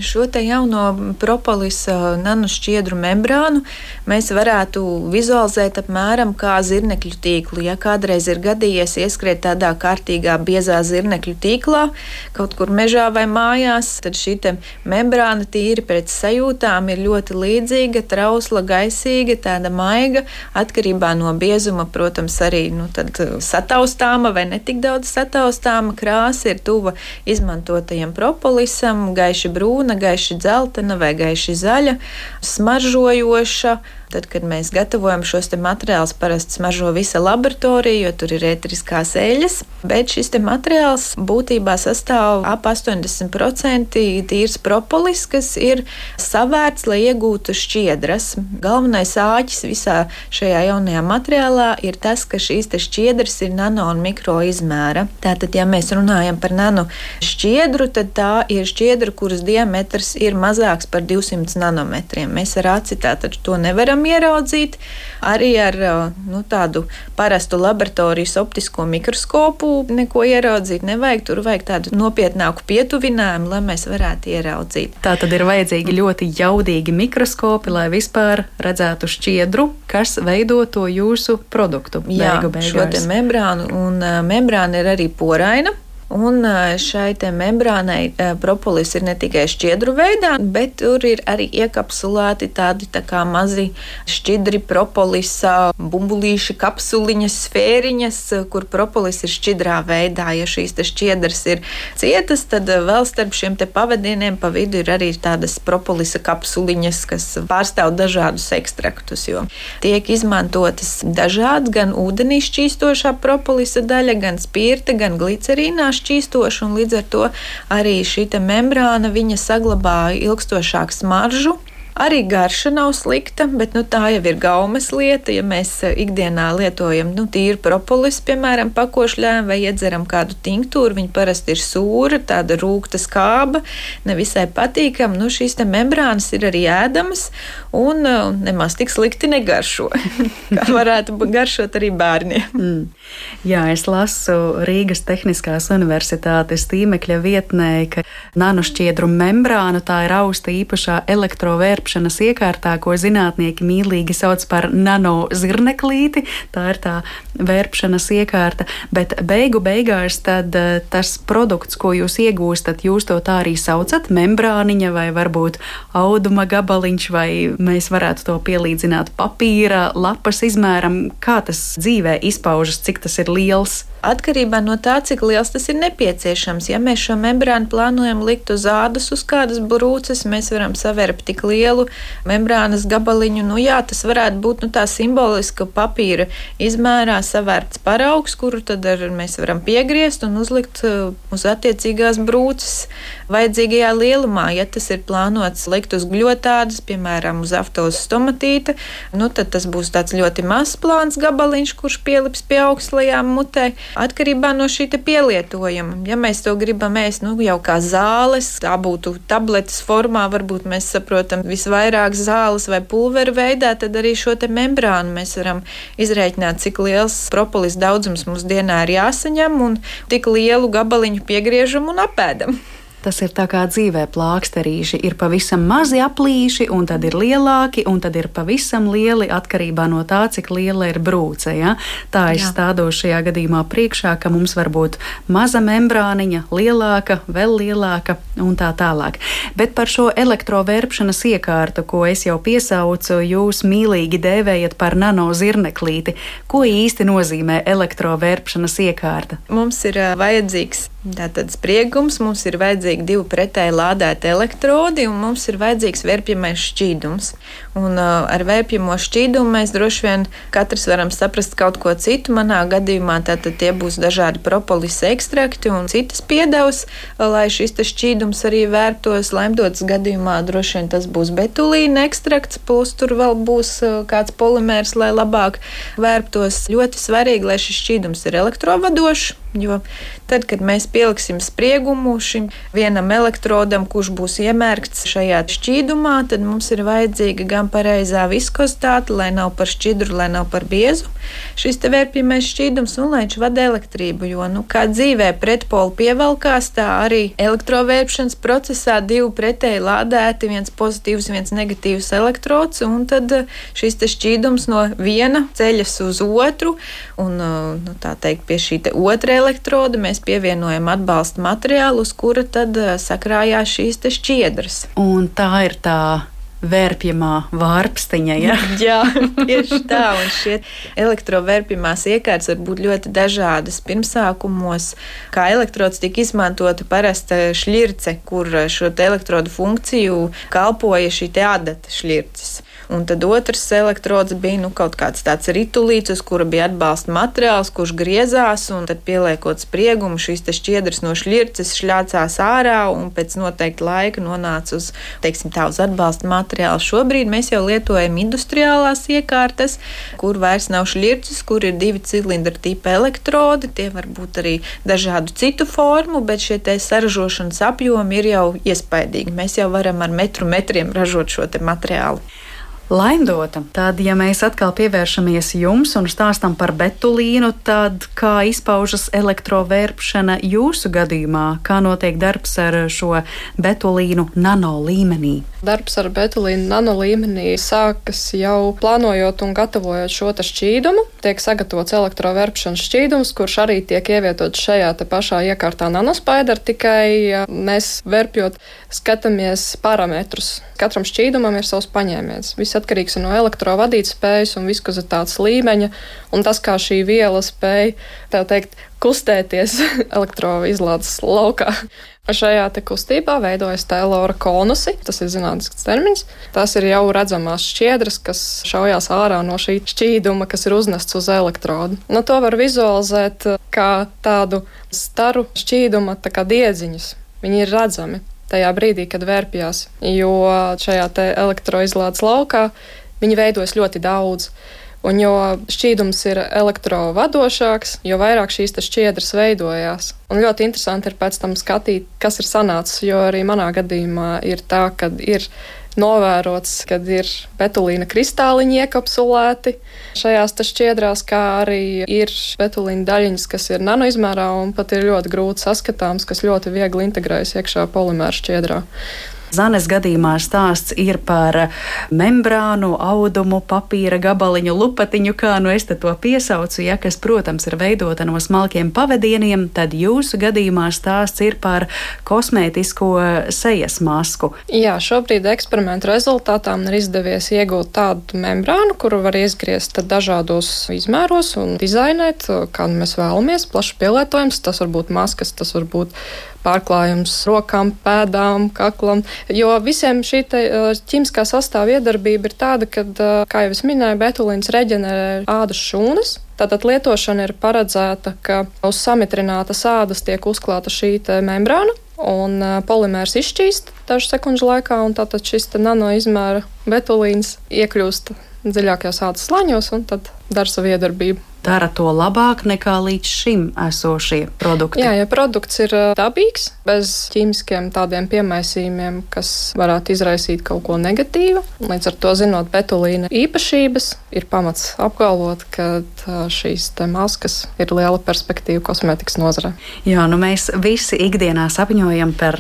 Šo te jauno propolisa nanošķiedru membrānu mēs varētu vizualizēt apmēram kā zirnekļu tīklu. Ja kādreiz ir gadījies ieskriet tādā kārtīgā biezā zirnekļu tīklā, kaut kur mežā vai mājās, tad šī membrāna tīri pret sajūtām ir ļoti līdzīga, trausla, gaisīga, tāda maiga, atkarībā no biezuma, protams, arī nu, sataustāma vai netik daudz sataustāma krāsa ir tuva izmantotajam propolisam, gaiši brūna brūna, gaiši dzeltena vai gaiši zaļa, smaržojoša Tad, kad mēs gatavojam šos materiālus, parasti smaržo visa laboratorija, jo tur ir ētriskās eļļas. Bet šis materiāls būtībā sastāv ap 80% tīrs propolis, kas ir savērts, lai iegūtu šķiedras. Galvenais āķis visā šajā jaunajā materiālā ir tas, ka šīs šķiedras ir nano un mikro izmēra. Tātad, ja mēs runājam par nano šķiedru, tad tā ir šķiedra, kuras diametrs ir mazāks par 200 nanometriem. Mēs ar aci tātad to nevaram varam ieraudzīt. Arī ar nu, tādu parastu laboratorijas optisko mikroskopu neko ieraudzīt nevajag. Tur vajag tādu nopietnāku pietuvinājumu, lai mēs varētu ieraudzīt. Tā tad ir vajadzīgi ļoti jaudīgi mikroskopi, lai vispār redzētu šķiedru, kas veido to jūsu produktu. Jā, šo membrānu, un membrāna ir arī poraina. Un šai membrānai propolis ir ne tikai šķiedru veidā, bet tur ir arī iekapsulēti tādi tā kā mazi šķidri propolisa bumbulīši, kapsuliņas, sfēriņas, kur propolis ir šķidrā veidā. Ja šīs šķiedras ir cietas, tad vēl starp šiem pavadieniem pa vidu ir arī tādas propolisa kapsuliņas, kas pārstāv dažādus ekstraktus. Tiek izmantotas dažādas gan ūdenī šķīstošā propolisa daļa, gan spirta, gan glicerīnā šķīstoša, un līdz ar to arī šī membrāna saglabāja ilgstošāku smaržu. Arī garša nav slikta, bet nu, tā jau ir gaumes lieta. Ja mēs eh, ikdienā lietojam nu, tīru propolis, piemēram, pakošļām vai iedzeram kādu tinktūru, viņa parasti ir sūra, tāda rūkta skāba, nevisai patīkama. Nu, šīs membrānas ir arī ēdamas un uh, nemaz tik slikti negaršo. Kā varētu garšot arī bērniem. Mm. Jā, es lasu Rīgas Tehniskās Universitātes tīmekļa vietnē, ka nanošķiedru membrānu tā ir austa īpašā elektrovērtība vērpšanas iekārtā, ko zinātnieki mīlīgi sauc par nanozirneklīti. Tā ir tā vērpšanas iekārta, bet beigu beigās tad eh, tas produkts, ko jūs iegūstat, jūs to tā arī saucat - membrāniņa vai varbūt auduma gabaliņš, vai mēs varētu to pielīdzināt papīra lapas izmēram, kā tas dzīvē izpaužas, cik tas ir liels. Atkarībā no tā, cik liels tas ir nepieciešams. Ja mēs šo membrānu plānojam likt uz ādas, uz kādas brūces, mēs varam savērpt tik lielu membrānas gabaliņu. Nu, jā, tas varētu būt nu, tā simboliska papīra izmērā savērts paraugs, kuru tad ar, mēs varam piegriezt un uzlikt uh, uz attiecīgās brūces vajadzīgajā lielumā. Ja tas ir plānots likt uz gļotādas, piemēram, uz aftos stomatīta, nu, tad tas būs tāds ļoti mazs plāns gabaliņš, kurš pielips pie augstlajām mutē atkarībā no šī pielietojuma. Ja mēs to gribam ēst nu, jau kā zāles, tā būtu tabletes formā, varbūt mēs saprotam visvairāk zāles vai pulveru veidā, tad arī šo membrānu mēs varam izrēķināt, cik liels propolis daudzums mums dienā ir jāsaņem un tik lielu gabaliņu piegriežam un apēdam. Tas ir tā kā dzīvē plāksterīši. Ir pavisam mazi aplīši, un tad ir lielāki, un tad ir pavisam lieli atkarībā no tā, cik liela ir brūce. Ja? Tā es stādos šajā gadījumā priekšā, ka mums var būt maza membrāniņa, lielāka, vēl lielāka un tā tālāk. Bet par šo elektrovērpšanas iekārtu, ko es jau piesaucu, jūs mīlīgi dēvējat par nanozirneklīti. Ko īsti nozīmē elektrovērpšanas iekārta? Mums ir vajadzīgs Tātad spriegums mums ir vajadzīgi divi pretēji lādēti elektrodi, un mums ir vajadzīgs vērpjamais šķīdums. Un, uh, ar vērpjamo šķīdumu mēs droši vien katrs varam saprast kaut ko citu. Manā gadījumā tātad tie būs dažādi propolis ekstrakti un citas piedevas, lai šis šķīdums arī vērtos. Laimdotas gadījumā droši vien tas būs betulīna ekstrakts, plus tur vēl būs uh, kāds polimērs, lai labāk vērptos. Ļoti svarīgi, lai šis šķīdums ir elektrovadošs Jo tad, kad mēs pieliksim spriegumu šim vienam elektrodam, kurš būs iemērkts šajā šķīdumā, tad mums ir vajadzīga gan pareizā viskozitāte, lai nav par šķidru, lai nav par biezu. Šis te vērpjamais šķīdums un lai viņš vada elektrību, jo, nu, kā dzīvē pretpoli pievelkās, tā arī elektrovērpšanas procesā divi pretēji lādēti, viens pozitīvs, viens negatīvs elektrods, un tad eh, šis te šķīdums no viena ceļas uz otru, un, eh, nu, tā teikt, pie šī otra elektroda mēs pievienojam atbalsta materiālu, uz kura tad eh, sakrājās šīs šķiedras. Un tā ir tā vērpjamā vārpstiņa. Ja? Jā, tieši tā. Un šie elektrovērpjamās iekārtas var būt ļoti dažādas. Pirmsākumos, kā elektrods tika izmantota parasta šļirce, kur šo elektrodu funkciju kalpoja šī adata šļirces. Un tad otrs elektrods bija nu, kaut kāds tāds ritulīts, uz kura bija atbalsta materiāls, kurš griezās, un tad pieliekot spriegumu, šīs šķiedras no šļirces šļācās ārā un pēc noteikta laika nonāca uz, teiksim, tā uz atbalsta materiālu. Šobrīd mēs jau lietojam industriālās iekārtas, kur vairs nav šļirces, kur ir divi cilindra tipa elektrodi. Tie var būt arī dažādu citu formu, bet šie saražošanas apjomi ir jau iespaidīgi. Mēs jau varam ar metru metriem ražot šo materiālu. Laimdota, tad, ja mēs atkal pievēršamies jums un stāstam par betulīnu, tad kā izpaužas elektrovērpšana jūsu gadījumā? Kā notiek darbs ar šo betulīnu nano līmenī? Darbs ar betulīnu nano līmenī sākas jau plānojot un gatavojot šo šķīdumu. Tiek sagatavots elektrovērpšanas šķīdums, kurš arī tiek ievietots šajā pašā iekārtā nanospaidā, tikai mēs vērpjot skatāmies parametrus. Katram šķīdumam ir savs paņēmiens. Viss atkarīgs no elektrovadīt spējas un viskozitātes līmeņa, un tas, kā šī viela spēja, tā teikt, kustēties elektroizlādes laukā. Šajā kustībā veidojas telora konusi, tas ir zinātnisks termins. Tas ir jau redzamās šķiedras, kas šaujās ārā no šī šķīduma, kas ir uznests uz elektrodu. Nu, to var vizualizēt kā tādu staru šķīduma tā kā diedziņus. Viņi ir redzami tajā brīdī, kad vērpjas, jo šajā elektroizlādes laukā viņi veidojas ļoti daudz. Un jo šķīdums ir elektrovadošāks, jo vairāk šīs šķiedras veidojās. Un ļoti interesanti ir pēc tam skatīt, kas ir sanācis, jo arī manā gadījumā ir tā, ka ir novērots, kad ir betulīna kristāliņi iekapsulēti šajās šķiedrās, kā arī ir betulīna daļiņas, kas ir nanoizmērā un pat ir ļoti grūti saskatāms, kas ļoti viegli integrējas iekšā polimēra šķiedrā. Zanes gadījumā stāsts ir par membrānu, audumu, papīra gabaliņu, lupatiņu, kā nu es to piesaucu, ja kas, protams, ir veidota no smalkiem pavadieniem, tad jūsu gadījumā stāsts ir par kosmētisko sejas masku. Jā, šobrīd eksperimentu rezultātā man ir izdevies iegūt tādu membrānu, kuru var izgriezt dažādos izmēros un dizainēt, kā nu mēs vēlamies, plaši pielietojams. Tas var būt maskas, tas var būt pārklājums rokām, pēdām, kaklam. Jo visiem šī ķīmiskā sastāvā iedarbība ir tāda, ka, kā jau es minēju, betulīns reģenerē ādas šūnas. Tātad lietošana ir paredzēta, ka uz samitrinātas ādas tiek uzklāta šī membrāna, un polimērs izšķīst dažu sekundžu laikā, un tātad šis nanoizmēra betulīns iekļūst dziļākajos ādas slāņos un tad dara savu iedarbību dara to labāk nekā līdz šim esošie produkti. Jā, ja produkts ir dabīgs, bez ķīmiskiem tādiem piemaisījumiem, kas varētu izraisīt kaut ko negatīvu, līdz ar to zinot betulīna īpašības, ir pamats apgalvot, ka šīs maskas ir liela perspektīva kosmētikas nozarē. Jā, nu mēs visi ikdienā sapņojam par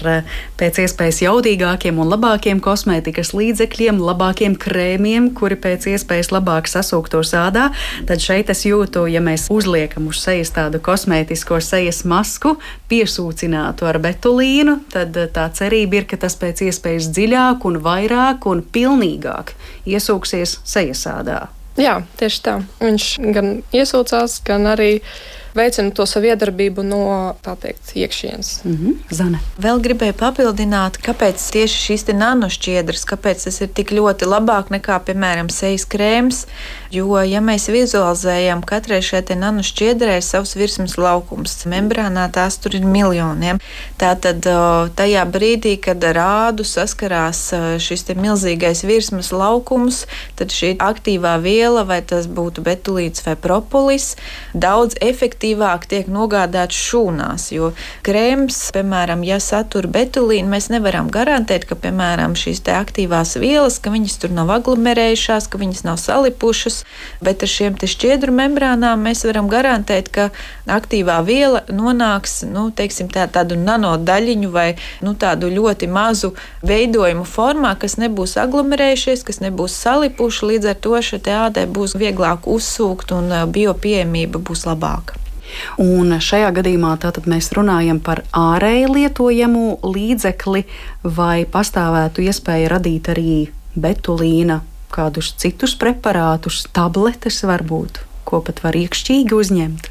pēc iespējas jaudīgākiem un labākiem kosmētikas līdzekļiem, labākiem krēmiem, kuri pēc iespējas labāk sasūktos ādā. Tad šeit es jūtu būtu, ja mēs uzliekam uz sejas tādu kosmētisko sejas masku, piesūcinātu ar betulīnu, tad eh, tā cerība ir, ka tas pēc iespējas dziļāk un vairāk un pilnīgāk iesūksies sejas ādā. Jā, tieši tā. Viņš gan iesūcās, gan arī veicina to savu iedarbību no teikt, iekšienes. Mm -hmm. Zane. Vēl gribēju papildināt, kāpēc tieši šīs nanošķiedras, kāpēc tas ir tik ļoti labāk nekā, piemēram, sejas krēms. Jo, ja mēs vizualizējam, katrai šai nanošķiedrai ir savs virsmas laukums, membrānā tās tur ir miljoniem. Tātad tajā brīdī, kad ar ādu saskarās šis milzīgais virsmas laukums, tad šī aktīvā viela, vai tas būtu betulīts vai propolis, daudz efektīvāk efektīvāk tiek nogādāts šūnās. Jo krēms, piemēram, ja satur betulīnu, mēs nevaram garantēt, ka, piemēram, šīs aktīvās vielas, ka viņas tur nav aglomerējušās, ka viņas nav salipušas, bet ar šiem šķiedru membrānām mēs varam garantēt, ka aktīvā viela nonāks nu, teiksim, tā, tādu nanodaļiņu vai nu, tādu ļoti mazu veidojumu formā, kas nebūs aglomerējušies, kas nebūs salipuši. Līdz ar to šai ādai būs vieglāk uzsūkt un biopieejamība būs labāka. Un šajā gadījumā mēs runājam par ārēji lietojamu līdzekli, vai pastāvētu iespēja radīt arī betulīna, kādus citus preparātus, tabletes varbūt, ko pat var iekšķīgi uzņemt.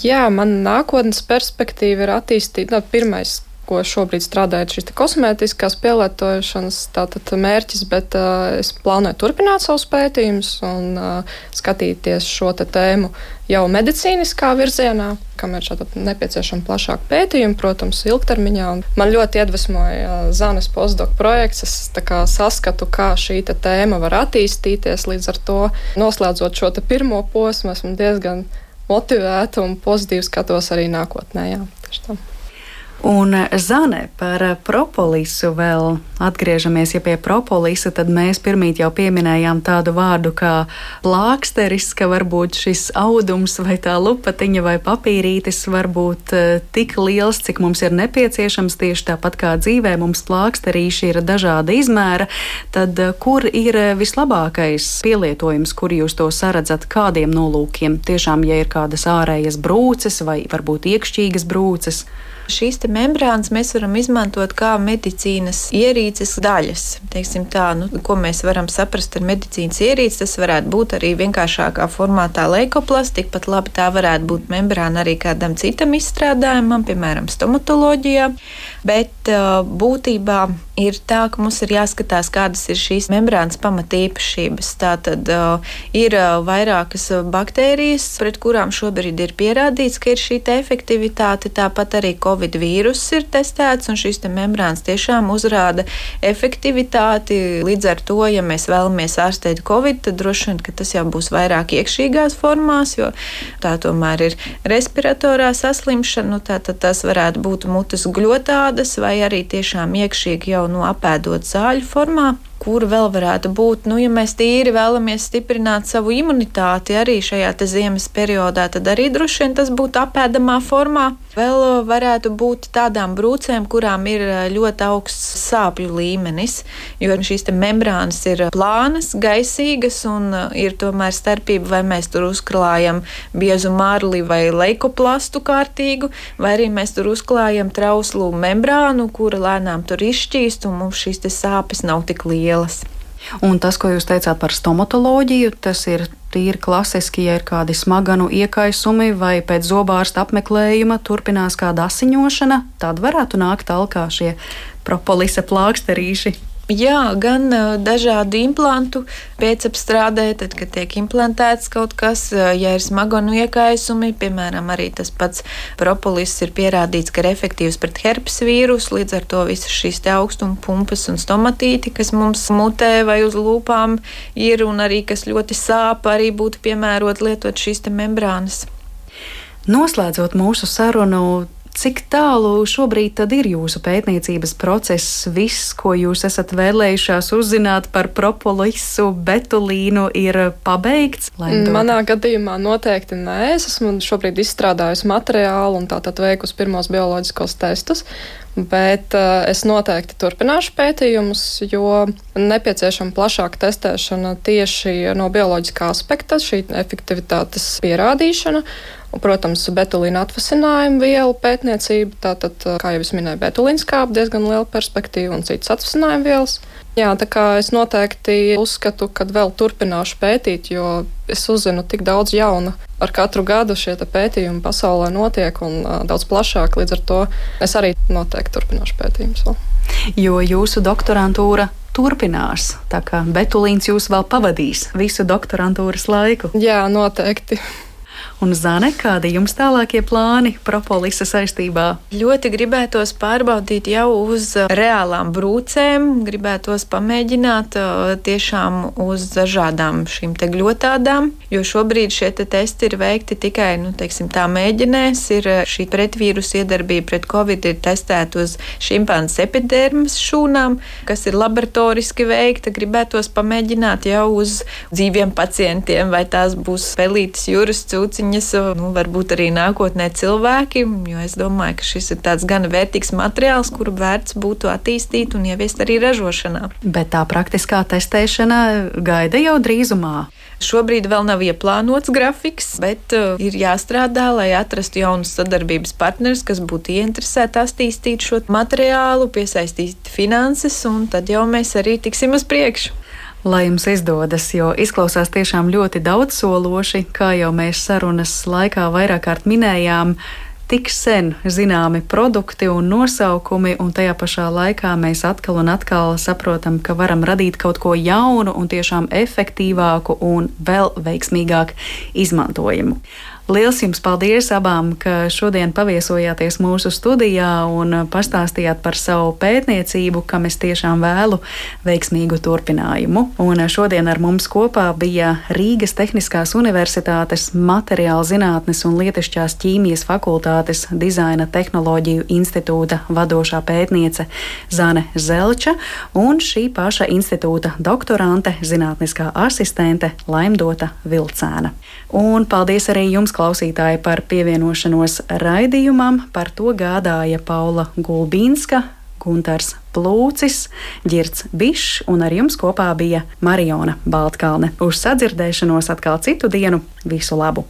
Jā, man nākotnes perspektīva ir attīstīt. No, pirmais, ko šobrīd strādājot, šīs kosmētiskās pielietošanas tātad mērķis, bet uh, es plānoju turpināt savus pētījumus un uh, skatīties šo tēmu jau medicīniskā virzienā, kam ir nepieciešama plašāka pētījuma, protams, ilgtermiņā. Un man ļoti iedvesmoja Zanes postdoc projekts. Es kā, saskatu, kā šī tēma var attīstīties. Līdz ar to noslēdzot šo pirmo posmu, esmu diezgan motivēta un pozitīvi skatos arī nākotnē. Jā, Un eh, Zane par eh, propolisu vēl atgriežamies. Ja pie propolisa, tad mēs pirmīt jau pieminējām tādu vārdu kā plāksteris, ka varbūt šis audums vai tā lupatiņa vai papīrītis var būt eh, tik liels, cik mums ir nepieciešams. Tieši tāpat kā dzīvē mums plāksterīši ir dažāda izmēra, tad kur ir vislabākais pielietojums, kur jūs to saredzat, kādiem nolūkiem? Tiešām, ja ir kādas ārējas brūces vai varbūt iekšķīgas brūces. Šīs membrānas mēs varam izmantot kā medicīnas ierīces daļas. Teiksim tā, nu, ko mēs varam saprast ar medicīnas ierīci, tas varētu būt arī vienkāršākā formātā leikoplasts, tikpat labi tā varētu būt membrāna arī kādam citam izstrādājumam, piemēram, stomatoloģijā. Bet būtībā ir tā, ka mums ir jāskatās, kādas ir šīs membrānas pamatīpašības. Tātad ir vairākas baktērijas, pret kurām šobrīd ir pierādīts, ka ir šī efektivitāte. Tāpat arī Covid vīruss ir testēts, un šīs membrānas tiešām uzrāda efektivitāti. Līdz ar to, ja mēs vēlamies ārstēt Covid, tad droši vien tas jau būs vairāk iekšīgās formās, jo tā tomēr ir respiratorā saslimšana. Nu, tā, tas varētu būt mutes gļotā ādas vai arī tiešām iekšīgi jau no apēdot zāļu formā kur vēl varētu būt, nu, ja mēs tīri vēlamies stiprināt savu imunitāti arī šajā ziemas periodā, tad arī droši vien tas būtu apēdamā formā. Vēl uh, varētu būt tādām brūcēm, kurām ir uh, ļoti augsts sāpju līmenis, jo šīs membrānas ir plānas, gaisīgas un uh, ir tomēr starpība, vai mēs tur uzklājam biezu mārli vai leikoplastu kārtīgu, vai arī mēs tur uzklājam trauslu membrānu, kura lēnām tur izšķīst un mums šīs sāpes nav tik lielas lielas. Un tas, ko jūs teicāt par stomatoloģiju, tas ir tīri klasiski, ja ir kādi smaganu iekaisumi vai pēc zobārsta apmeklējuma turpinās kāda asiņošana, tad varētu nākt talkā šie propolisa plāksterīši. Jā, gan dažādu implantu pēcapstrādē, tad, kad tiek implantēts kaut kas, ja ir smagonu iekaisumi, piemēram, arī tas pats propolis ir pierādīts, ka ir efektīvs pret herpes vīrusu, līdz ar to visas šīs augstuma pumpas un stomatīti, kas mums mutē vai uz lūpām ir un arī kas ļoti sāp, arī būtu piemērot lietot šīs membrānas. Noslēdzot mūsu sarunu, Cik tālu šobrīd ir jūsu pētniecības process, viss, ko jūs esat vēlējušās uzzināt par propolisu, betulīnu, ir pabeigts? Manā gadījumā noteikti nē. Es esmu šobrīd izstrādājusi materiālu un tātad veikusi pirmos bioloģiskos testus. Bet uh, es noteikti turpināšu pētījumus, jo nepieciešama plašāka testēšana tieši no bioloģiskā aspekta, šī efektivitātes pierādīšana. Un, protams, betulīna atvasinājuma vielu pētniecība, tātad, kā jau es minēju, betulīna skāba diezgan liela perspektīva un citas atvasinājuma vielas. Jā, tā kā es noteikti uzskatu, ka vēl turpināšu pētīt, jo es uzzinu tik daudz jauna. Ar katru gadu šie pētījumi pasaulē notiek un uh, daudz plašāk. Līdz ar to es arī noteikti turpināšu pētījumus. Jo jūsu doktorantūra turpinās, tā kā Betulīns jūs vēl pavadīs visu doktorantūras laiku. Jā, noteikti. Un Zane, kādi jums tālākie plāni propolisa saistībā? Ļoti gribētos pārbaudīt jau uz reālām brūcēm, gribētos pamēģināt tiešām uz dažādām šīm te gļotādām, jo šobrīd šie te testi ir veikti tikai, nu, teiksim, tā mēģinēs, ir šī pretvīrusu iedarbība pret covid ir testēta uz šimpanzes epidermas šūnām, kas ir laboratoriski veikta. Gribētos pamēģināt jau uz dzīviem pacientiem, vai tās būs pelītas jūras cūciņas, nu, varbūt arī nākotnē cilvēki, jo es domāju, ka šis ir tāds gan vērtīgs materiāls, kuru vērts būtu attīstīt un ieviest arī ražošanā. Bet tā praktiskā testēšana gaida jau drīzumā. Šobrīd vēl nav ieplānots grafiks, bet uh, ir jāstrādā, lai atrastu jaunus sadarbības partnerus, kas būtu ieinteresēti attīstīt šo materiālu, piesaistīt finanses, un tad jau mēs arī tiksim uz priekšu. Lai jums izdodas, jo izklausās tiešām ļoti daudzsološi, kā jau mēs sarunas laikā vairāk kārt minējām tik sen zināmi produkti un nosaukumi, un tajā pašā laikā mēs atkal un atkal saprotam, ka varam radīt kaut ko jaunu un tiešām efektīvāku un vēl veiksmīgāk izmantojumu. Liels jums paldies abām, ka šodien paviesojāties mūsu studijā un pastāstījāt par savu pētniecību, kam es tiešām vēlu veiksmīgu turpinājumu. Un šodien ar mums kopā bija Rīgas Tehniskās Universitātes Materiāla zinātnes un lietišķās ķīmijas fakultātes dizaina tehnoloģiju institūta vadošā pētniece Zane Zelča un šī paša institūta doktorante, zinātniskā asistente Laimdota Vilcēna. Un paldies arī jums, klausītāji, par pievienošanos raidījumam. Par to gādāja Paula Gulbīnska, Gunārs Plūcis, Girts Bišs un ar jums kopā bija Mariona Baltkalne. Uz sadzirdēšanos atkal citu dienu. Visu labu!